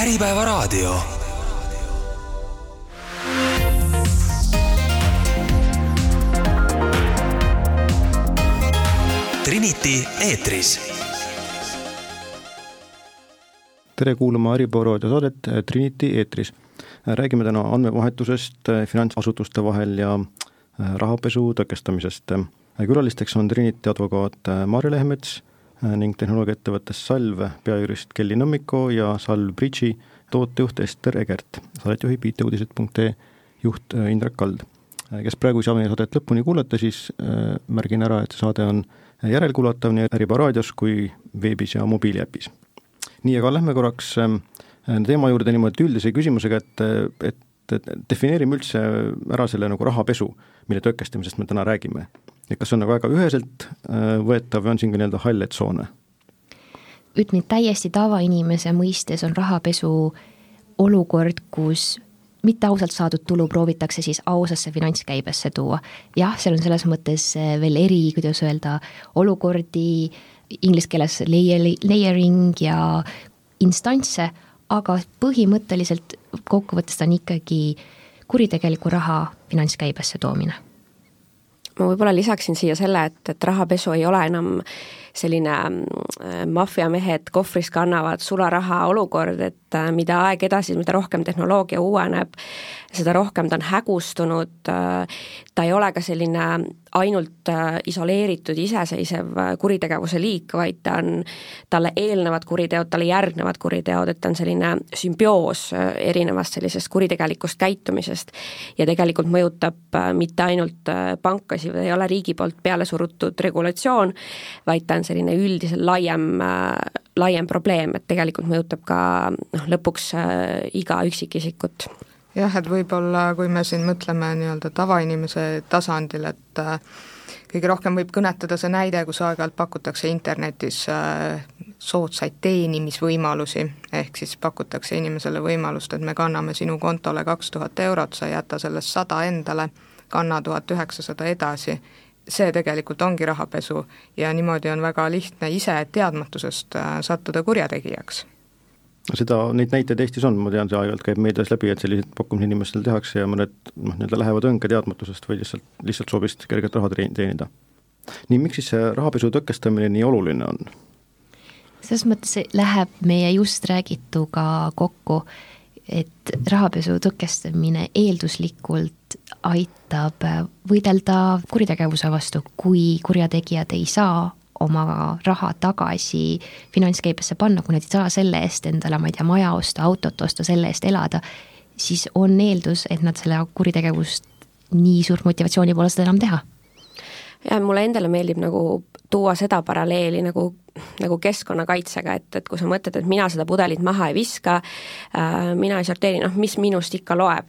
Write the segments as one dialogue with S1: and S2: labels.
S1: Äripäevaraadio. Trinity eetris.
S2: tere kuulama Äripäeva raadio saadet Trinity eetris. räägime täna andmevahetusest finantsasutuste vahel ja rahapesu tõkestamisest. külalisteks on Trinity advokaat Marju Lehmets ning tehnoloogiaettevõttest Salv peajurist Kelly Nõmmiko ja Salv Bridži tootejuht Ester Egert, saadet juhib IT-uudised.ee juht Indrek Kald. kes praegu ei saa meie saadet lõpuni kuulata, siis märgin ära, et see saade on järelkuulatav nii Äripäeva raadios kui veebis ja mobiiliäpis. nii, aga lähme korraks teema juurde niimoodi üldise küsimusega, et, et defineerime üldse ära selle nagu rahapesu, mille tõkestamisest me täna räägime et kas see on nagu väga üheselt äh, võetav või on siin ka nii-öelda halle tsoone?
S3: ütleme, täiesti tavainimese mõistes on rahapesu olukord, kus mitte ausalt saadud tulu proovitakse siis ausasse finantskäibesse tuua. jah, seal on selles mõttes äh, veel eri, kuidas öelda, olukordi, inglise keeles layer, layering ja instantse, aga põhimõtteliselt kokkuvõttes ta on ikkagi kuritegeliku raha finantskäibesse toomine
S4: ma võib-olla lisaksin siia selle, et, et rahapesu ei ole enam selline äh, maffiamehed kohvris kannavad sularaha olukord, et äh, mida aeg edasi, mida rohkem tehnoloogia uueneb, seda rohkem ta on hägustunud, äh, ta ei ole ka selline ainult isoleeritud iseseisev kuritegevuse liik, vaid ta on, talle eelnevad kuriteod, talle järgnevad kuriteod, et ta on selline sümbioos erinevast sellisest kuritegelikust käitumisest. Ja tegelikult mõjutab mitte ainult pankasid, ei ole riigi poolt peale surutud regulatsioon, vaid ta on selline üldisel laiem, laiem probleem, et tegelikult mõjutab ka noh, lõpuks äh, iga üksikisikut.
S5: Jah, et võib-olla kui me siin mõtleme nii-öelda tavainimese tasandil, et äh, kõige rohkem võib kõnetada see näide, kus aeg-ajalt pakutakse internetis äh, soodsaid teenimisvõimalusi, ehk siis pakutakse inimesele võimalust, et me kanname sinu kontole kaks tuhat eurot, sa jäta sellest sada endale, kanna tuhat üheksasada edasi see tegelikult ongi rahapesu ja niimoodi on väga lihtne ise teadmatusest äh, sattuda kurjategijaks
S2: seda, neid näiteid Eestis on, ma tean, see aeg-ajalt käib meedias läbi, et selliseid pakkumisi inimestele tehakse ja mõned noh, nii-öelda lähevad õnge teadmatusest või lihtsalt, lihtsalt soovist kerget raha teenida. nii, miks siis see rahapesu tõkestamine nii oluline on?
S3: selles mõttes läheb meie just räägituga kokku, et rahapesu tõkestamine eelduslikult aitab võidelda kuritegevuse vastu, kui kurjategijad ei saa oma raha tagasi finantskäibesse panna, kui nad ei saa selle eest endale, ma ei tea, maja osta, autot osta, selle eest elada, siis on eeldus, et nad selle kuritegevust nii suurt motivatsiooni pole seda enam teha
S4: ja mulle endale meeldib nagu tuua seda paralleeli nagu, nagu keskkonnakaitsega, et, et kui sa mõtled, et mina seda pudelit maha ei viska äh,, mina ei sorteeri, noh, mis minust ikka loeb.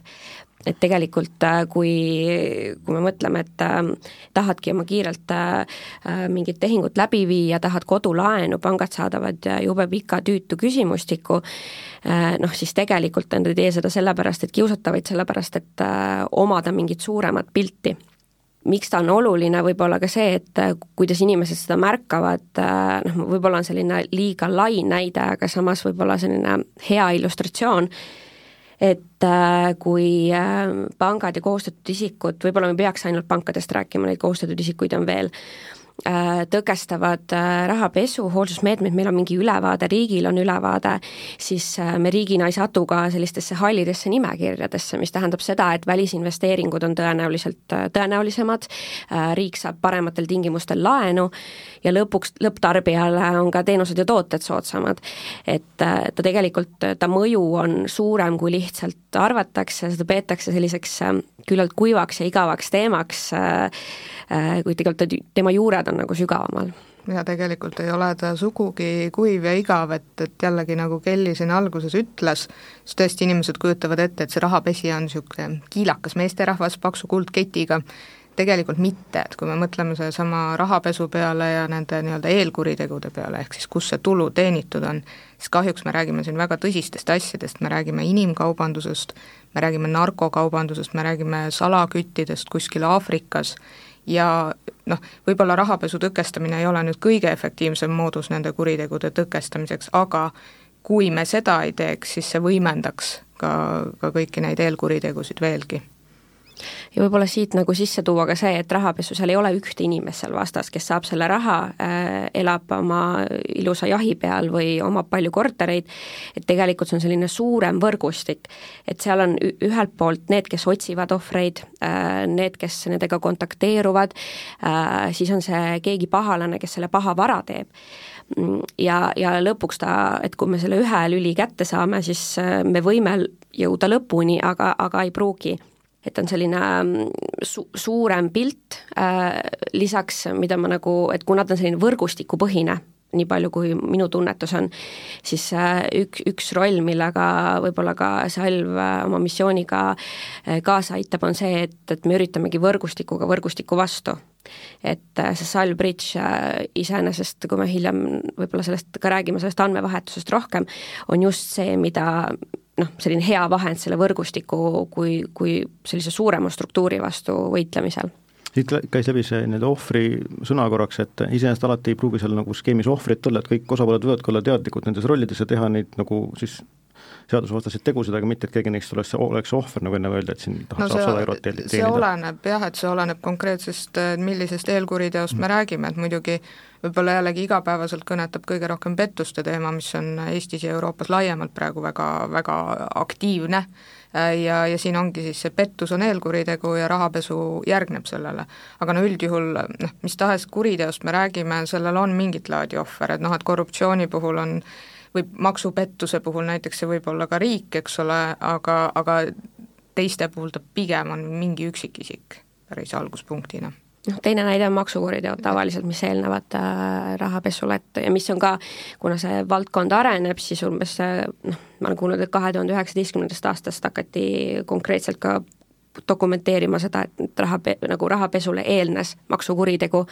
S4: Et tegelikult äh, kui, kui me mõtleme, et äh, tahadki oma kiirelt äh, äh, mingit tehingut läbi viia, tahad kodulaenu, pangad saadavad äh, jube pika tüütu küsimustiku äh,, noh siis tegelikult nad ei tee seda sellepärast, et kiusata, vaid sellepärast, et omada mingit suuremat pilti miks ta on oluline, võib-olla ka see, et äh, kuidas inimesed seda märkavad, äh, noh, võib-olla on selline liiga lai näide, aga samas võib-olla selline hea illustratsioon, et äh, kui pangad ja kohustatud isikud, võib-olla me peaks ainult pankadest rääkima, neid kohustatud isikuid on veel, tõkestavad äh, rahapesu, hoolsusmeetmed, meil on mingi ülevaade, riigil on ülevaade, siis äh, me riigina ei satu ka sellistesse hallidesse nimekirjadesse, mis tähendab seda, et välisinvesteeringud on tõenäoliselt tõenäolisemad, riik saab parematel tingimustel laenu ja lõpuks lõpptarbijale on ka teenused ja tooted soodsamad. et ta tegelikult, ta mõju on suurem, kui lihtsalt arvatakse, seda peetakse selliseks küllalt kuivaks ja igavaks teemaks, kuid tegelikult tema juured on nagu sügavamal.
S5: Ja tegelikult ei ole ta sugugi kuiv ja igav, et, et jällegi nagu Kelly siin alguses ütles, siis tõesti inimesed kujutavad ette, et see rahapesija on niisugune kiilakas meesterahvas paksu kuldketiga, tegelikult mitte, et kui me mõtleme sellesama rahapesu peale ja nende nii-öelda eelkuritegude peale, ehk siis kus see tulu teenitud on, siis kahjuks me räägime siin väga tõsistest asjadest, me räägime inimkaubandusest, me räägime narkokaubandusest, me räägime salaküttidest kuskil Aafrikas ja noh, võib-olla rahapesu tõkestamine ei ole nüüd kõige efektiivsem moodus nende kuritegude tõkestamiseks, aga kui me seda ei teeks, siis see võimendaks ka, ka kõiki neid eelkuritegusid veelgi
S4: ja võib-olla siit nagu sisse tuua ka see, et rahapesu, seal ei ole ühte inimest seal vastas, kes saab selle raha äh,, elab oma ilusa jahi peal või omab palju kortereid, et tegelikult see on selline suurem võrgustik. et seal on ühelt poolt need, kes otsivad ohvreid äh,, need, kes nendega kontakteeruvad äh,, siis on see keegi pahalane, kes selle paha vara teeb ja, ja lõpuks ta, et kui me selle ühe lüli kätte saame, siis äh, me võime jõuda lõpuni, aga, aga ei pruugi et on selline mm, su-, suurem pilt äh,, lisaks mida ma nagu, et kuna ta on selline võrgustikupõhine, nii palju, kui minu tunnetus on, siis äh, üks, üks roll, millega võib-olla ka Salv äh, oma missiooniga kaasa aitab, on see, et, et me üritamegi võrgustikuga võrgustiku vastu. Et see Salv Bridge iseenesest, kui me hiljem võib-olla sellest ka räägime, sellest andmevahetusest rohkem, on just see, mida noh, selline hea vahend selle võrgustiku kui, kui sellise suurema struktuuri vastu võitlemisel.
S2: Siit käis läbi see nii-öelda ohvri sõna korraks, et iseenesest alati ei pruugi seal nagu skeemis ohvrit olla, et kõik osapooled võivadki olla teadlikud nendes rollides ja teha neid nagu siis seadusevastaseid tegusid, aga mitte, et keegi neist oleks, oleks ohver, nagu enne öeldi, et siin tahab no sada eurot teenida.
S5: see oleneb jah, et see oleneb konkreetsest, millisest eelkuriteost mm. me räägime, et muidugi võib-olla jällegi igapäevaselt kõnetab kõige rohkem pettuste teema, mis on Eestis ja Euroopas laiemalt praegu väga, väga aktiivne ja, ja siin ongi siis see pettus on eelkuritegu ja rahapesu järgneb sellele. aga no üldjuhul noh, mis tahes kuriteost me räägime, sellel on mingit laadi ohver, et noh, et korruptsiooni puhul on või maksupettuse puhul näiteks see võib olla ka riik, eks ole, aga, aga teiste puhul ta pigem on mingi üksikisik päris alguspunktina.
S4: Noh, teine näide on maksukuriteod tavaliselt, mis eelnevad äh, rahapesule, et ja mis on ka, kuna see valdkond areneb, siis umbes äh, noh, ma olen kuulnud, et kahe tuhande üheksateistkümnendast aastast hakati konkreetselt ka dokumenteerima seda, et raha, nagu rahapesule eelnes maksukuritegu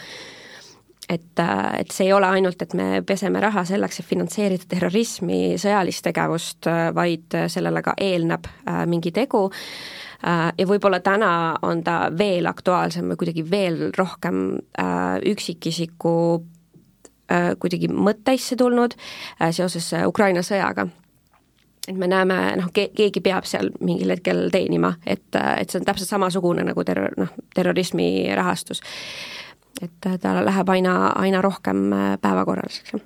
S4: et, et see ei ole ainult, et me peseme raha selleks, et finantseerida terrorismi, sõjalist tegevust, vaid sellele ka eelneb äh, mingi tegu. Äh, ja võib-olla täna on ta veel aktuaalsem või kuidagi veel rohkem äh, üksikisiku kuidagi mõtteisse tulnud seoses Ukraina sõjaga. Et me näeme, noh, keegi peab seal mingil hetkel teenima, et, et see on täpselt samasugune nagu terror, noh, terrorismi rahastus et ta läheb aina, aina rohkem äh, päevakorraliseks,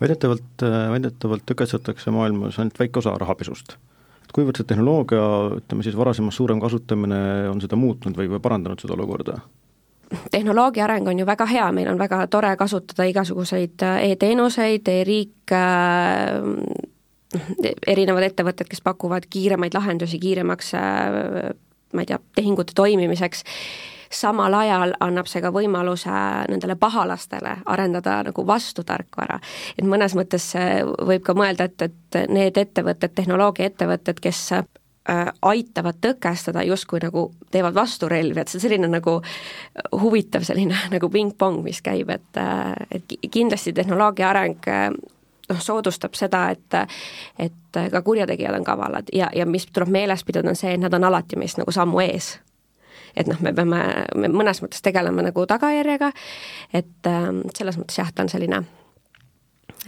S2: väidetavalt, äh, väidetavalt tõkestatakse maailmas ainult väike osa rahapesust. et kuivõrd see tehnoloogia, ütleme siis varasemast suurem kasutamine on seda muutnud või, või parandanud seda olukorda?
S4: tehnoloogia areng on ju väga hea, meil on väga tore kasutada igasuguseid äh, e-teenuseid e, e-riik äh,, erinevad ettevõtted, kes pakuvad kiiremaid lahendusi kiiremaks ma ei tea, tehingute toimimiseks samal ajal annab see ka võimaluse nendele pahalastele arendada nagu vastutarkvara. et mõnes mõttes võib ka mõelda, et, et need ettevõtted, tehnoloogiaettevõtted, kes äh, aitavad tõkestada, justkui nagu teevad vasturelvi, et see on selline nagu huvitav selline nagu pingpong, mis käib, et, äh, et kindlasti tehnoloogia areng äh, noh, soodustab seda, et et ka kurjategijad on kavalad ja, ja mis tuleb meeles pidada, on see, et nad on alati meist nagu sammu ees et noh, me peame, me mõnes mõttes tegeleme nagu tagajärjega, et äh, selles mõttes jah, ta on selline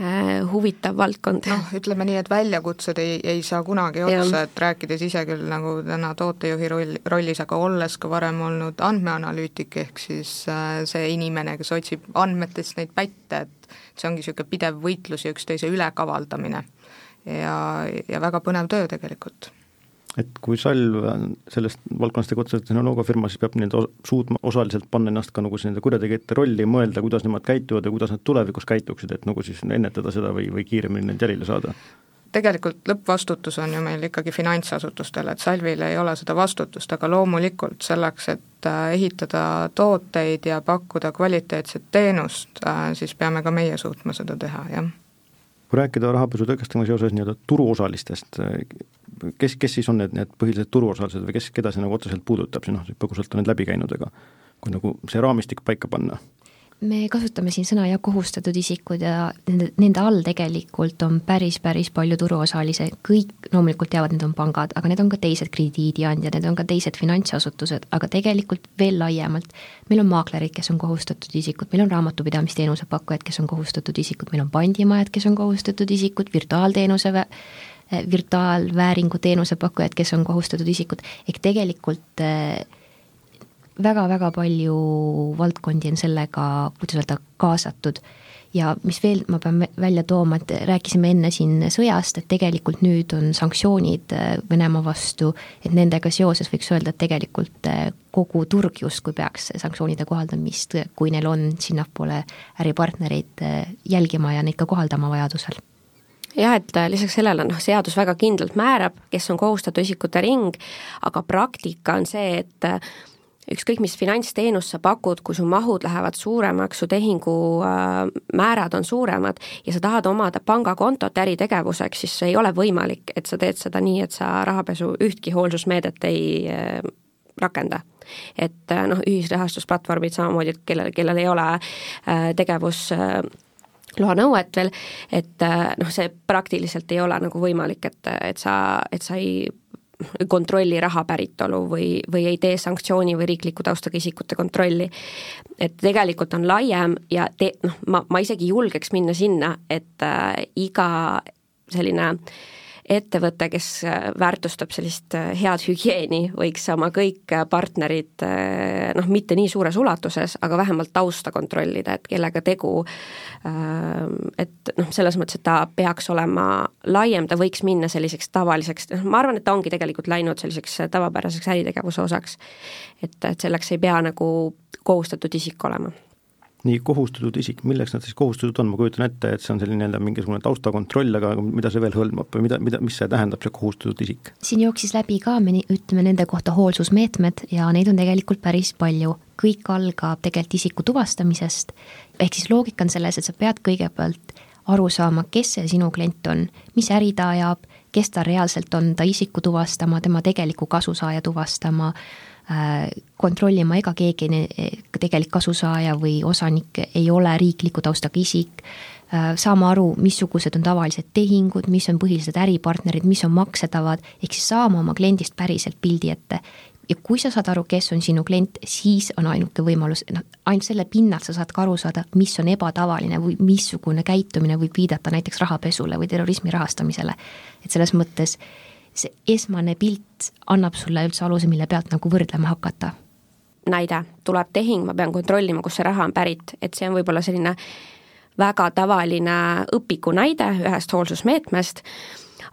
S4: äh, huvitav valdkond.
S5: noh, ütleme nii, et väljakutsed ei, ei saa kunagi otsa, et rääkides ise küll nagu täna tootejuhi roll, rollis, aga olles ka varem olnud andmeanalüütik, ehk siis äh, see inimene, kes otsib andmetest neid pätte, et see ongi niisugune pidev võitlus ja üksteise ülekavaldamine. ja, ja väga põnev töö tegelikult
S2: et kui Salv sellest valdkonnast tegutseb tehnoloogiafirma, siis peab nii-öelda suutma osaliselt panna ennast ka nagu nende kurjategijate rolli, mõelda, kuidas nemad käituvad ja kuidas nad tulevikus käituksid, et nagu siis ennetada seda või, või kiiremini neid jälile saada
S5: tegelikult lõppvastutus on ju meil ikkagi finantsasutustel, et Salvil ei ole seda vastutust, aga loomulikult selleks, et äh, ehitada tooteid ja pakkuda kvaliteetset teenust, äh, siis peame ka meie suutma seda teha, jah.
S2: Kui rääkida rahapesu tõkestamise seoses nii-öelda turuosalistest, kes, kes siis on need, need põhilised turuosalised või kes, keda see nagu otseselt puudutab, siis noh, põgusalt on need läbi käinud, aga kui nagu see raamistik paika panna
S3: me kasutame siin sõna jah, kohustatud isikud ja nende, nende all tegelikult on päris, päris palju turuosalisi, kõik loomulikult teavad, need on pangad, aga need on ka teised krediidiandjad, need on ka teised finantsasutused, aga tegelikult veel laiemalt. meil on maaklerid, kes on kohustatud isikud, meil on raamatupidamisteenuse pakkujad, kes on kohustatud isikud, meil on pandimajad, kes on kohustatud isikud, virtuaalteenuse virtuaalvääringu teenuse pakkujad, kes on kohustatud isikud, ehk tegelikult äh, väga-väga palju valdkondi on sellega, kuidas öelda, kaasatud. ja mis veel ma pean välja tooma, et rääkisime enne siin sõjast, et tegelikult nüüd on sanktsioonid äh, Venemaa vastu, et nendega seoses võiks öelda, et tegelikult äh, kogu turg justkui peaks sanktsioonide kohaldamist, kui neil on sinnapoole äripartnereid, äh, jälgima ja neid ka kohaldama vajadusel
S4: jah, et lisaks sellele noh, seadus väga kindlalt määrab, kes on kohustatud isikute ring, aga praktika on see, et ükskõik, mis finantsteenust sa pakud, kui su mahud lähevad suuremaks, su tehingu äh, määrad on suuremad ja sa tahad omada pangakontot äritegevuseks, siis ei ole võimalik, et sa teed seda nii, et sa rahapesu ühtki hoolsusmeedet ei äh, rakenda. Et äh, noh, ühisrahastusplatvormid samamoodi, kellel, kellel ei ole tegevus loa nõuet veel, et noh, see praktiliselt ei ole nagu võimalik, et, et sa, et sa ei kontrolli raha päritolu või, või ei tee sanktsiooni või riikliku taustaga isikute kontrolli. et tegelikult on laiem ja te-, noh, ma, ma isegi julgeks minna sinna, et äh, iga selline äh, ettevõte, kes äh, väärtustab sellist äh, head hügieeni, võiks oma kõik äh, partnerid noh, mitte nii suures ulatuses, aga vähemalt tausta kontrollida, et kellega tegu, et noh, selles mõttes, et ta peaks olema laiem, ta võiks minna selliseks tavaliseks, noh ma arvan, et ta ongi tegelikult läinud selliseks tavapäraseks äritegevuse osaks. et, et selleks ei pea nagu kohustatud isik olema
S2: nii kohustatud isik, milleks nad siis kohustatud on, ma kujutan ette, et see on selline nii-öelda mingisugune taustakontroll, aga mida see veel hõlmab või mida, mida, mis see tähendab, see kohustatud isik?
S3: siin jooksis läbi ka, me ütleme nende kohta hoolsusmeetmed ja neid on tegelikult päris palju. kõik algab tegelikult isiku tuvastamisest, ehk siis loogika on selles, et sa pead kõigepealt aru saama, kes see sinu klient on, mis äri ta ajab, kes ta reaalselt on, ta isiku tuvastama, tema tegeliku kasusaaja tuvastama kontrollima, ega keegi tegelik kasusaaja või osanik ei ole riikliku taustaga isik, äh, saama aru, missugused on tavalised tehingud, mis on põhilised äripartnerid, mis on maksetavad, ehk siis saama oma kliendist päriselt pildi ette. ja kui sa saad aru, kes on sinu klient, siis on ainuke võimalus, noh, ainult selle pinnalt sa saad ka aru saada, mis on ebatavaline või missugune käitumine võib viidata näiteks rahapesule või terrorismi rahastamisele. et selles mõttes äh, see esmane pilt annab sulle üldse aluse, mille pealt nagu võrdlema hakata?
S4: näide, tuleb tehing, ma pean kontrollima, kust see raha on pärit, et see on võib-olla selline väga tavaline õpiku näide ühest hoolsusmeetmest,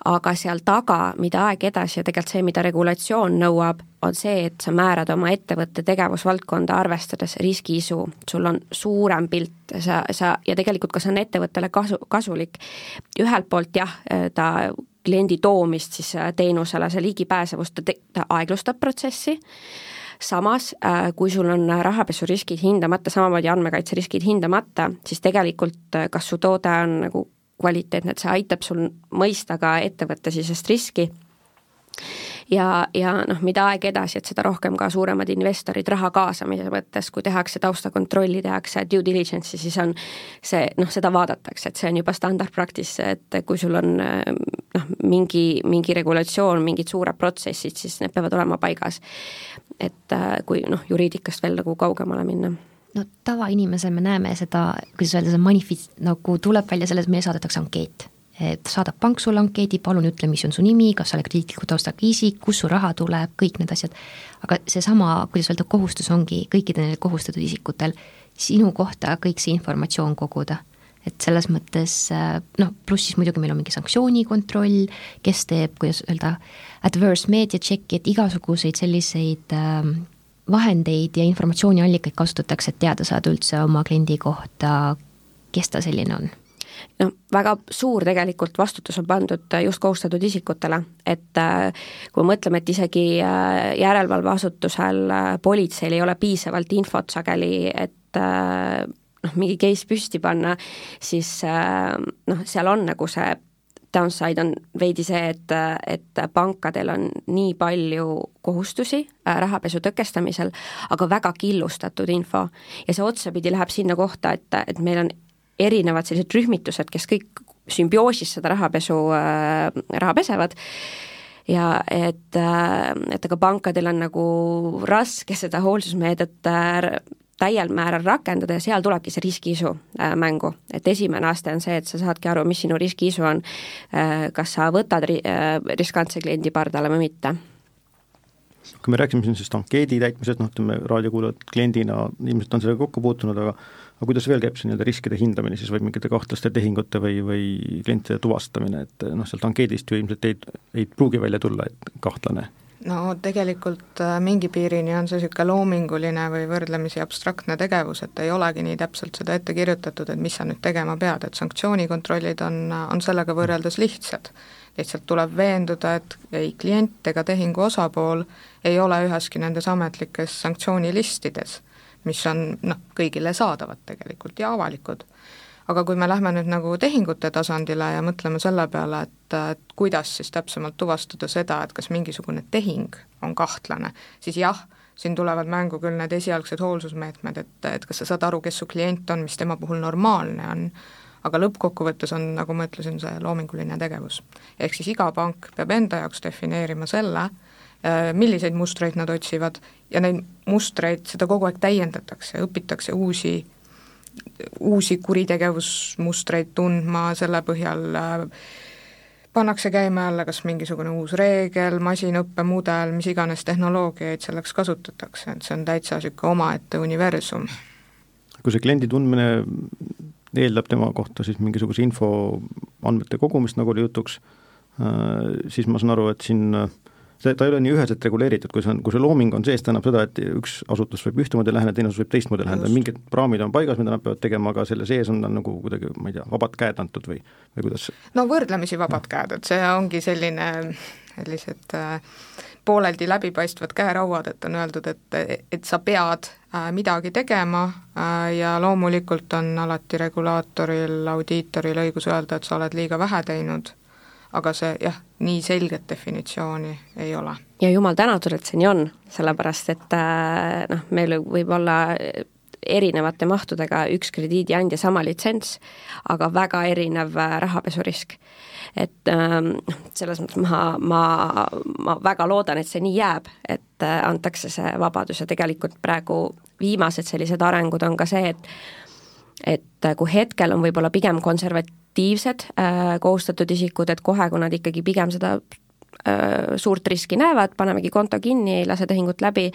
S4: aga seal taga, mida aeg edasi ja tegelikult see, mida regulatsioon nõuab, on see, et sa määrad oma ettevõtte tegevusvaldkonda arvestades riskiisu, sul on suurem pilt, sa, sa ja tegelikult ka see on ettevõttele kasu, kasulik. ühelt poolt jah, ta kliendi toomist siis äh, teenusele, see ligipääsevus, ta, ta aeglustab protsessi, samas äh, kui sul on rahapesuriskid hindamata, samamoodi andmekaitseriskid hindamata, siis tegelikult äh, kas su toode on nagu kvaliteetne, et see aitab sul mõista ka ettevõttesisest riski ja, ja noh, mida aeg edasi, et seda rohkem ka suuremad investorid raha kaasamise mõttes, kui tehakse taustakontrolli, tehakse due diligence'i, siis on see noh, seda vaadatakse, et see on juba standard practice, et kui sul on noh, mingi, mingi regulatsioon, mingid suured protsessid, siis need peavad olema paigas. et äh, kui noh, juriidikast veel nagu kaugemale minna
S3: no tavainimesel me näeme seda, kuidas öelda, see manifest nagu tuleb välja selles, meile saadetakse ankeet et saadab pank sulle ankeedi, palun ütle, mis on su nimi, kas sa oled krediitliku taustaga isik, kust su raha tuleb, kõik need asjad. aga seesama, kuidas öelda, kohustus ongi kõikidel neil kohustatud isikutel sinu kohta kõik see informatsioon koguda. et selles mõttes noh, pluss siis muidugi meil on mingi sanktsioonikontroll, kes teeb, kuidas öelda, adverse media check'i, et igasuguseid selliseid äh, vahendeid ja informatsiooniallikaid kasutatakse, et teada saada üldse oma kliendi kohta, kes ta selline on
S4: noh, väga suur tegelikult vastutus on pandud just kohustatud isikutele, et äh, kui mõtleme, et isegi äh, järelevalveasutusel, äh, politseil ei ole piisavalt infot sageli, et noh, mingi case püsti panna, siis noh, seal on nagu see downside on veidi see, et, et pankadel on nii palju kohustusi rahapesu tõkestamisel, aga väga killustatud info. ja see otsapidi läheb sinna kohta, et, et meil on erinevad sellised rühmitused, kes kõik sümbioosis seda rahapesu äh,, raha pesevad ja et, äh, et aga pankadel on nagu raske seda hoolsusmeedet äh, täiel määral rakendada ja seal tulebki see riskiisu mängu. et esimene aste on see, et sa saadki aru, mis sinu riskiisu on, kas sa võtad ri-, riskantse kliendi pardale või mitte
S2: kui me rääkisime siin sellest ankeedi täitmisest, noh ütleme raadiokuulajad kliendina ilmselt on sellega kokku puutunud, aga aga kuidas veel käib see nii-öelda riskide hindamine siis või mingite kahtlaste tehingute või, või klientide tuvastamine, et noh, sealt ankeedist ju ilmselt ei, ei pruugi välja tulla, et kahtlane?
S5: no tegelikult äh, mingi piirini on see niisugune loominguline või võrdlemisi abstraktne tegevus, et ei olegi nii täpselt seda ette kirjutatud, et mis sa nüüd tegema pead, et sanktsioonikontrollid on, on sellega võrreldes lihtsad. lihtsalt tuleb veenduda, et ei klient ega tehingu osapool ei ole üheski nendes ametlikes sanktsioonilistides mis on noh, kõigile saadavad tegelikult ja avalikud. aga kui me lähme nüüd nagu tehingute tasandile ja mõtleme selle peale, et, et kuidas siis täpsemalt tuvastada seda, et kas mingisugune tehing on kahtlane, siis jah, siin tulevad mängu küll need esialgsed hoolsusmeetmed, et, et kas sa saad aru, kes su klient on, mis tema puhul normaalne on, aga lõppkokkuvõttes on, nagu ma ütlesin, see loominguline tegevus. ehk siis iga pank peab enda jaoks defineerima selle, milliseid mustreid nad otsivad ja neid mustreid, seda kogu aeg täiendatakse, õpitakse uusi, uusi kuritegevusmustreid tundma, selle põhjal äh, pannakse käima jälle kas mingisugune uus reegel, masinõppemudel, mis iganes tehnoloogiaid selleks kasutatakse, et see on täitsa niisugune omaette universum.
S2: kui see kliendi tundmine eeldab tema kohta siis mingisuguse info andmete kogumist, nagu oli jutuks, äh, siis ma saan aru, et siin äh, see, ta ei ole nii üheselt reguleeritud, kui see on, kui see looming on sees, tähendab seda, et üks asutus võib ühtemoodi läheneda, teine asutus võib teistmoodi läheneda, mingid raamid on paigas, mida nad peavad tegema, aga selle sees on tal nagu kuidagi, ma ei tea, vabad käed antud või, või kuidas?
S5: no võrdlemisi vabad käed, et see ongi selline sellised äh, pooleldi läbipaistvad käerauad, et on öeldud, et, et sa pead äh, midagi tegema äh, ja loomulikult on alati regulaatoril, audiitoril õigus öelda, et sa oled liiga vähe teinud aga see jah, nii selget definitsiooni ei ole.
S4: ja jumal tänatud, et see nii on, sellepärast et äh, noh, meil võib olla erinevate mahtudega üks krediidiandja sama litsents, aga väga erinev äh, rahapesurisk. et ähm, noh, selles mõttes ma, ma, ma väga loodan, et see nii jääb, et äh, antakse see vabadus ja tegelikult praegu viimased sellised arengud on ka see, et et kui hetkel on võib-olla pigem konservat-, aktiivsed äh, kohustatud isikud, et kohe, kui nad ikkagi pigem seda äh, suurt riski näevad, panemegi konto kinni, ei lase tehingut läbi,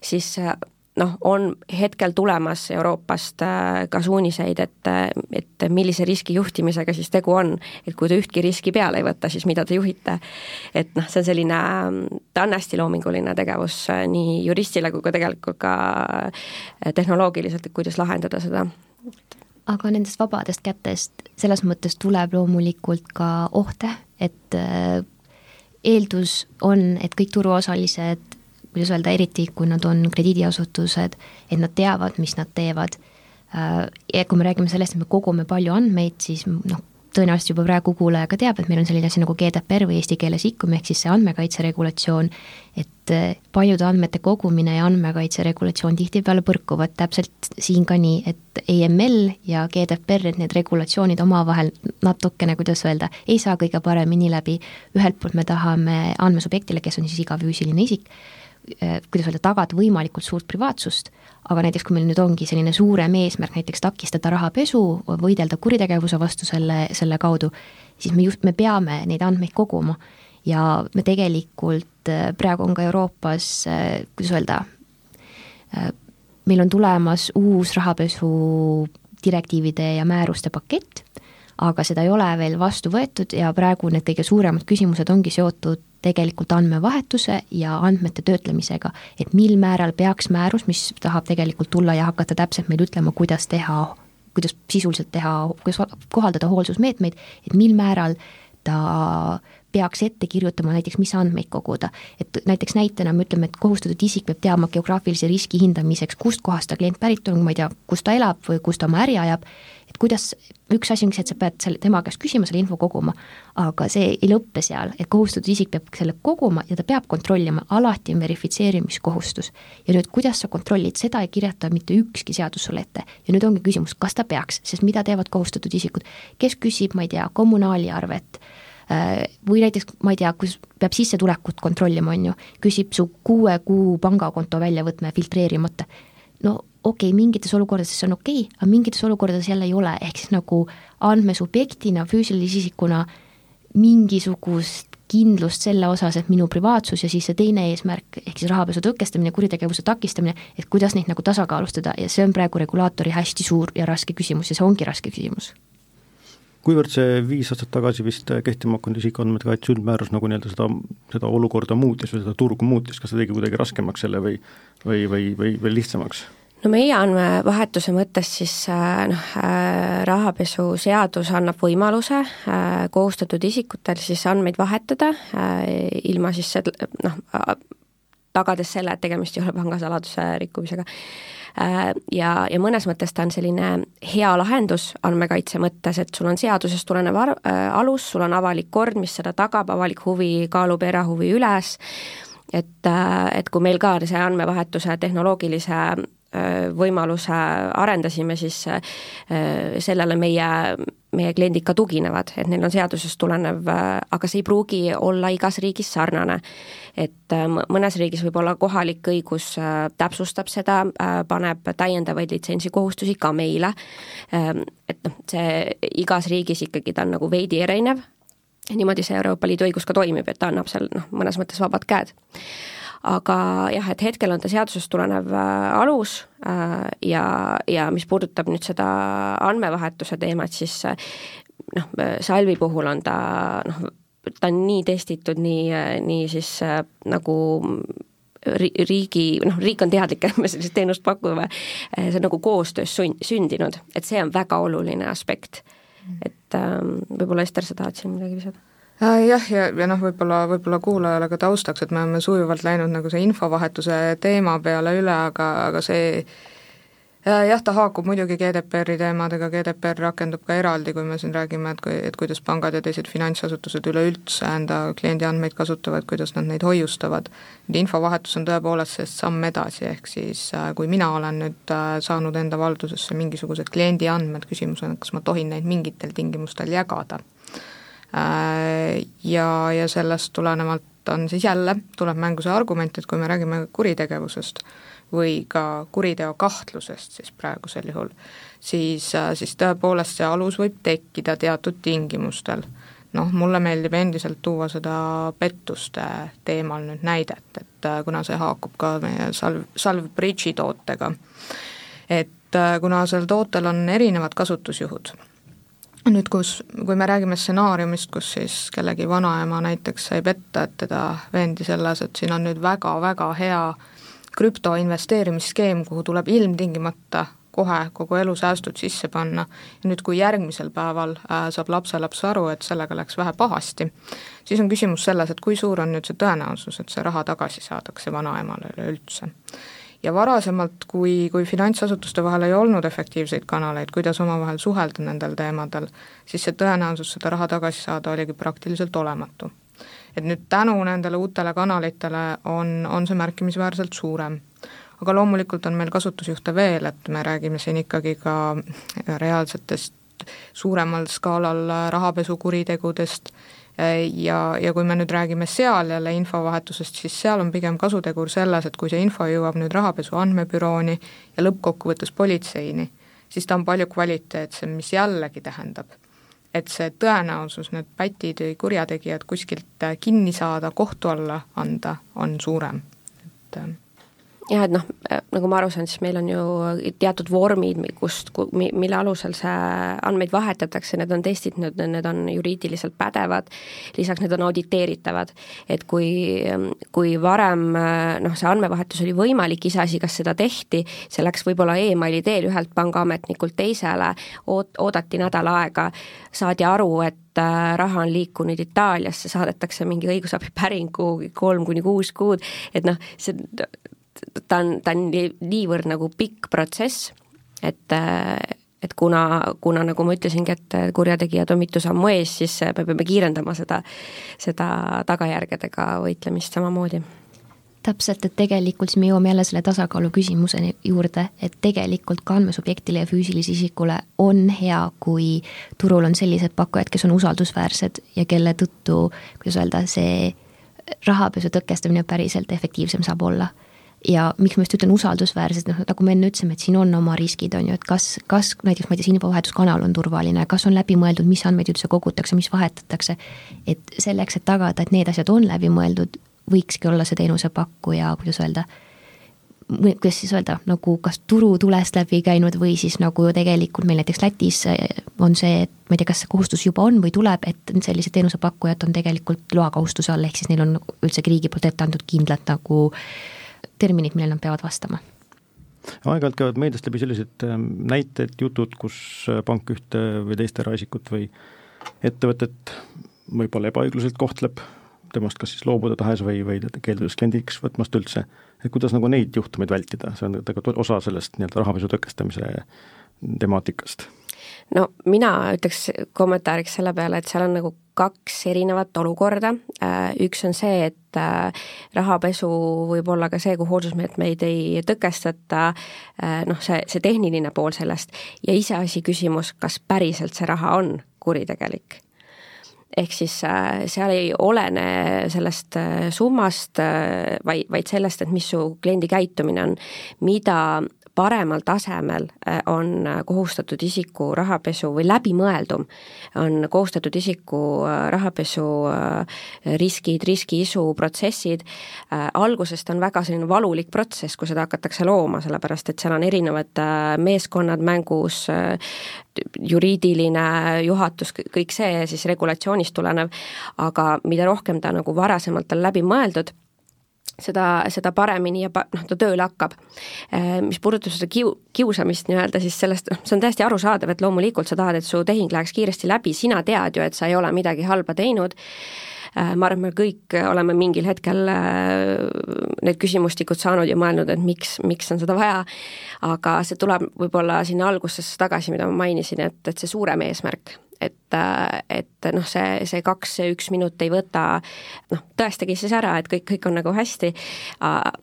S4: siis äh, noh, on hetkel tulemas Euroopast ka suuniseid, et, et millise riski juhtimisega siis tegu on. et kui te ühtki riski peale ei võta, siis mida te juhite. et noh, see on selline, ta on hästi loominguline tegevus nii juristile kui ka tegelikult ka tehnoloogiliselt, et kuidas lahendada seda
S3: aga nendest vabadest kätest selles mõttes tuleb loomulikult ka ohte, et äh, eeldus on, et kõik turuosalised, kuidas öelda, eriti kui nad on krediidiasutused, et nad teavad, mis nad teevad. Äh, ja kui me räägime sellest, et me kogume palju andmeid, siis noh, tõenäoliselt juba praegu kuulaja ka teab, et meil on selline asi nagu GDPR või eesti keeles ICUM ehk siis see andmekaitse regulatsioon, et eh, paljude andmete kogumine ja andmekaitse regulatsioon tihtipeale põrkuvad täpselt siin ka nii, et EML ja GDPR, et need regulatsioonid omavahel natukene, kuidas öelda, ei saa kõige paremini läbi, ühelt poolt me tahame andmesubjektile, kes on siis iga füüsiline isik, kuidas öelda, tagada võimalikult suurt privaatsust aga näiteks kui meil nüüd ongi selline suurem eesmärk näiteks takistada rahapesu, võidelda kuritegevuse vastu selle, selle kaudu, siis me just, me peame neid andmeid koguma. ja me tegelikult äh, praegu on ka Euroopas, äh, kuidas öelda, äh, meil on tulemas uus rahapesu direktiivide ja määruste pakett, aga seda ei ole veel vastu võetud ja praegu need kõige suuremad küsimused ongi seotud tegelikult andmevahetuse ja andmete töötlemisega, et mil määral peaks määrus, mis tahab tegelikult tulla ja hakata täpselt meil ütlema, kuidas teha, kuidas sisuliselt teha, kuidas kohaldada hoolsusmeetmeid, et mil määral ta peaks ette kirjutama näiteks, mis andmeid koguda. et näiteks näitena me ütleme, et kohustatud isik peab teadma geograafilise riski hindamiseks, kust kohast ta klient pärit on, ma ei tea, kus ta elab või kus ta oma äri ajab, et kuidas, üks asi on see, et sa pead selle, tema käest küsima, selle info koguma, aga see ei lõppe seal, et kohustatud isik peab selle koguma ja ta peab kontrollima, alati on verifitseerimiskohustus. ja nüüd, kuidas sa kontrollid, seda ei kirjuta mitte ükski seadus sulle ette. ja nüüd ongi küsimus, kas ta peaks, sest mida teevad kohustatud isikud, kes küsib, ma ei tea, kommunaaliarvet, äh, või näiteks ma ei tea, kus peab sissetulekut kontrollima, on ju, küsib su kuue kuu pangakonto väljavõtme filtreerimata. no okei okay,, mingites olukordades see on okei okay,, aga mingites olukordades jälle ei ole, ehk siis nagu andmesubjektina, füüsilise isikuna mingisugust kindlust selle osas, et minu privaatsus ja siis see teine eesmärk, ehk siis rahapesu tõkestamine, kuritegevuse takistamine, et kuidas neid nagu tasakaalustada. Ja see on praegu regulaatori hästi suur ja raske küsimus ja see ongi raske küsimus.
S2: Kuivõrd see viis aastat tagasi vist kehtima hakanud isikuandmete kaitse üldmäärus nagu nii-öelda seda, seda olukorda muutis või seda turgu muutis, kas see tegi kuidagi raskemaks selle või või, või, või, või lihtsamaks?
S4: No meie andmevahetuse mõttes siis äh, noh, äh, rahapesuseadus annab võimaluse äh, kohustatud isikutel siis andmeid vahetada ilma siis noh, tagades selle, et tegemist ei ole pangasaladuse rikkumisega. Ja, ja mõnes mõttes ta on selline hea lahendus andmekaitse mõttes, et sul on seadusest tulenev ar-, alus, sul on avalik kord, mis seda tagab, avalik huvi kaalub erahuvi üles, et, et kui meil ka see andmevahetuse tehnoloogilise võimaluse arendasime, siis äh, sellele meie, meie kliendid ka tuginevad, et neil on seadusest tulenev, äh, aga see ei pruugi olla igas riigis sarnane. et mõnes riigis võib-olla kohalik õigus täpsustab seda, paneb täiendavaid litsensikohustusi ka meile, et noh, see igas riigis ikkagi ta on nagu veidi erinev, niimoodi see Euroopa Liidu õigus ka toimib, et ta annab seal noh, mõnes mõttes vabad käed aga jah, et hetkel on ta seadusest tulenev äh, alus äh, ja, ja mis puudutab nüüd seda andmevahetuse teemat, siis äh, noh, Salvi puhul on ta noh, ta on nii testitud, nii, nii siis nagu riigi, noh, riik on teadlik, et me sellist teenust pakume, see on nagu koostöös sund-, sündinud, et see on väga oluline aspekt. et ähm, võib-olla Ester, sa tahad siin midagi lisada?
S5: Äh, jah, ja, ja noh, võib-olla, võib-olla kuulajale ka taustaks, et me oleme sujuvalt läinud nagu see infovahetuse teema peale üle, aga, aga see äh, jah, ta haakub muidugi GDPR-i teemadega, GDPR rakendub ka eraldi, kui me siin räägime, et kui, et kuidas pangad ja teised finantsasutused üleüldse enda kliendi andmeid kasutavad, kuidas nad neid hoiustavad. nüüd infovahetus on tõepoolest sellest samm edasi, ehk siis äh, kui mina olen nüüd saanud enda valdusesse mingisugused kliendi andmed, küsimus on, kas ma tohin neid mingitel tingimustel jagada ja, ja sellest tulenevalt on siis jälle, tuleb mängu see argument, et kui me räägime kuritegevusest või ka kuriteo kahtlusest siis praegusel juhul, siis, äh, siis tõepoolest see alus võib tekkida teatud tingimustel. noh, mulle meeldib endiselt tuua seda pettuste teemal nüüd näidet, et äh, kuna see haakub ka meie Salv, Salv Bridge'i tootega, et kuna sel tootel on erinevad kasutusjuhud nüüd, kus, kui me räägime stsenaariumist, kus siis kellegi vanaema näiteks sai petta, et teda veendi selles, et siin on nüüd väga-väga hea krüptoinvesteerimisskeem, kuhu tuleb ilmtingimata kohe kogu elusäästud sisse panna ja nüüd, kui järgmisel päeval äh, saab lapselaps aru, et sellega läks vähe pahasti, siis on küsimus selles, et kui suur on nüüd see tõenäosus, et see raha tagasi saadakse vanaemale üleüldse ja varasemalt, kui, kui finantsasutuste vahel ei olnud efektiivseid kanaleid, kuidas omavahel suhelda nendel teemadel, siis see tõenäosus seda raha tagasi saada oligi praktiliselt olematu. et nüüd tänu nendele uutele kanalitele on, on see märkimisväärselt suurem. aga loomulikult on meil kasutusjuhte veel, et me räägime siin ikkagi ka reaalsetest suuremal skaalal rahapesukuritegudest, ja, ja kui me nüüd räägime seal jälle infovahetusest, siis seal on pigem kasutegur selles, et kui see info jõuab nüüd rahapesu andmebürooni ja lõppkokkuvõttes politseini, siis ta on palju kvaliteetsem, mis jällegi tähendab, et see tõenäosus need pätid või kurjategijad kuskilt kinni saada, kohtu alla anda, on suurem, et
S4: jah, et noh, nagu ma aru saan, siis meil on ju teatud vormid, kust, mille alusel see andmeid vahetatakse, need on testitud, need on juriidiliselt pädevad, lisaks need on auditeeritavad. et kui, kui varem noh, see andmevahetus oli võimalik, iseasi, kas seda tehti, see läks võib-olla emaili teel ühelt pangaametnikult teisele, oot-, oodati nädal aega, saadi aru, et äh, raha on liikunud Itaaliasse, saadetakse mingi õigusabipäring kuhugi kolm kuni kuus kuud, et noh, see ta on, ta on niivõrd nagu pikk protsess, et et kuna, kuna nagu ma ütlesingi, et kurjategijad on mitu sammu ees, siis me peame kiirendama seda, seda tagajärgedega võitlemist samamoodi.
S3: Täpselt, et tegelikult siis me jõuame jälle selle tasakaalu küsimuseni juurde, et tegelikult ka andmesubjektile ja füüsilisele isikule on hea, kui turul on sellised pakkujad, kes on usaldusväärsed ja kelle tõttu, kuidas öelda, see rahapesu tõkestamine päriselt efektiivsem saab olla ja miks ma just ütlen usaldusväärsed, noh nagu me enne ütlesime, et siin on oma riskid, on ju, et kas, kas näiteks ma ei tea, see infovahetuskanal on turvaline, kas on läbi mõeldud, mis andmeid üldse kogutakse, mis vahetatakse. et selleks, et tagada, et need asjad on läbi mõeldud, võikski olla see teenusepakkuja, kuidas öelda, kuidas siis öelda, nagu kas turutulest läbi käinud või siis nagu tegelikult meil näiteks Lätis on see, et ma ei tea, kas see kohustus juba on või tuleb, et sellised teenusepakkujad on tegelikult loakohustuse all, ehk siis neil on üldsegi riigi poolt ette antud kindlad nagu terminid, millele nad peavad vastama?
S2: Aeg-ajalt käivad meediast läbi sellised ähm, näited, jutud, kus äh, pank ühte või teist eraisikut või ettevõtet võib-olla ebaõiglaselt kohtleb temast kas siis loobuda tahes või, või keeldudes kliendiks võtmast üldse, et kuidas nagu neid juhtumeid vältida, see on tegelikult osa sellest nii-öelda rahapesu tõkestamise temaatikast?
S4: No mina ütleks kommentaariks selle peale, et seal on nagu kaks erinevat olukorda, äh, üks on see, et äh, rahapesu võib olla ka see, kui hoolsusmeetmeid ei tõkestata, äh, noh, see, see tehniline pool sellest, ja iseasi küsimus, kas päriselt see raha on kuritegelik. Ehk siis seal ei olene sellest summast, vaid, vaid sellest, et mis su kliendi käitumine on, mida paremal tasemel äh, on äh, kohustatud isiku rahapesu või läbimõeldum on kohustatud isiku äh, rahapesu riskid, riskiisu, protsessid, algusest on väga selline valulik protsess, kui seda hakatakse looma, sellepärast et seal on erinevad meeskonnad mängus, juriidiline juhatus, kõik see siis regulatsioonist tulenev, aga mida rohkem ta nagu varasemalt on läbi mõeldud, seda, seda paremini ja pa-, noh, ta tööle hakkab. Äh, mis puudutab seda kiu-, kiusamist nii-öelda, siis sellest, noh, see on täiesti arusaadav, et loomulikult sa tahad, et su tehing läheks kiiresti läbi, sina tead ju, et sa ei ole midagi halba teinud, ma arvan, et me kõik oleme mingil hetkel äh, need küsimustikud saanud ja mõelnud, et miks, miks on seda vaja, aga see tuleb võib-olla sinna algusesse tagasi, mida ma mainisin, et, et see suurem eesmärk. Et, et noh, see, see kaks, üks minut ei võta noh, tõestage siis ära, et kõik, kõik on nagu hästi,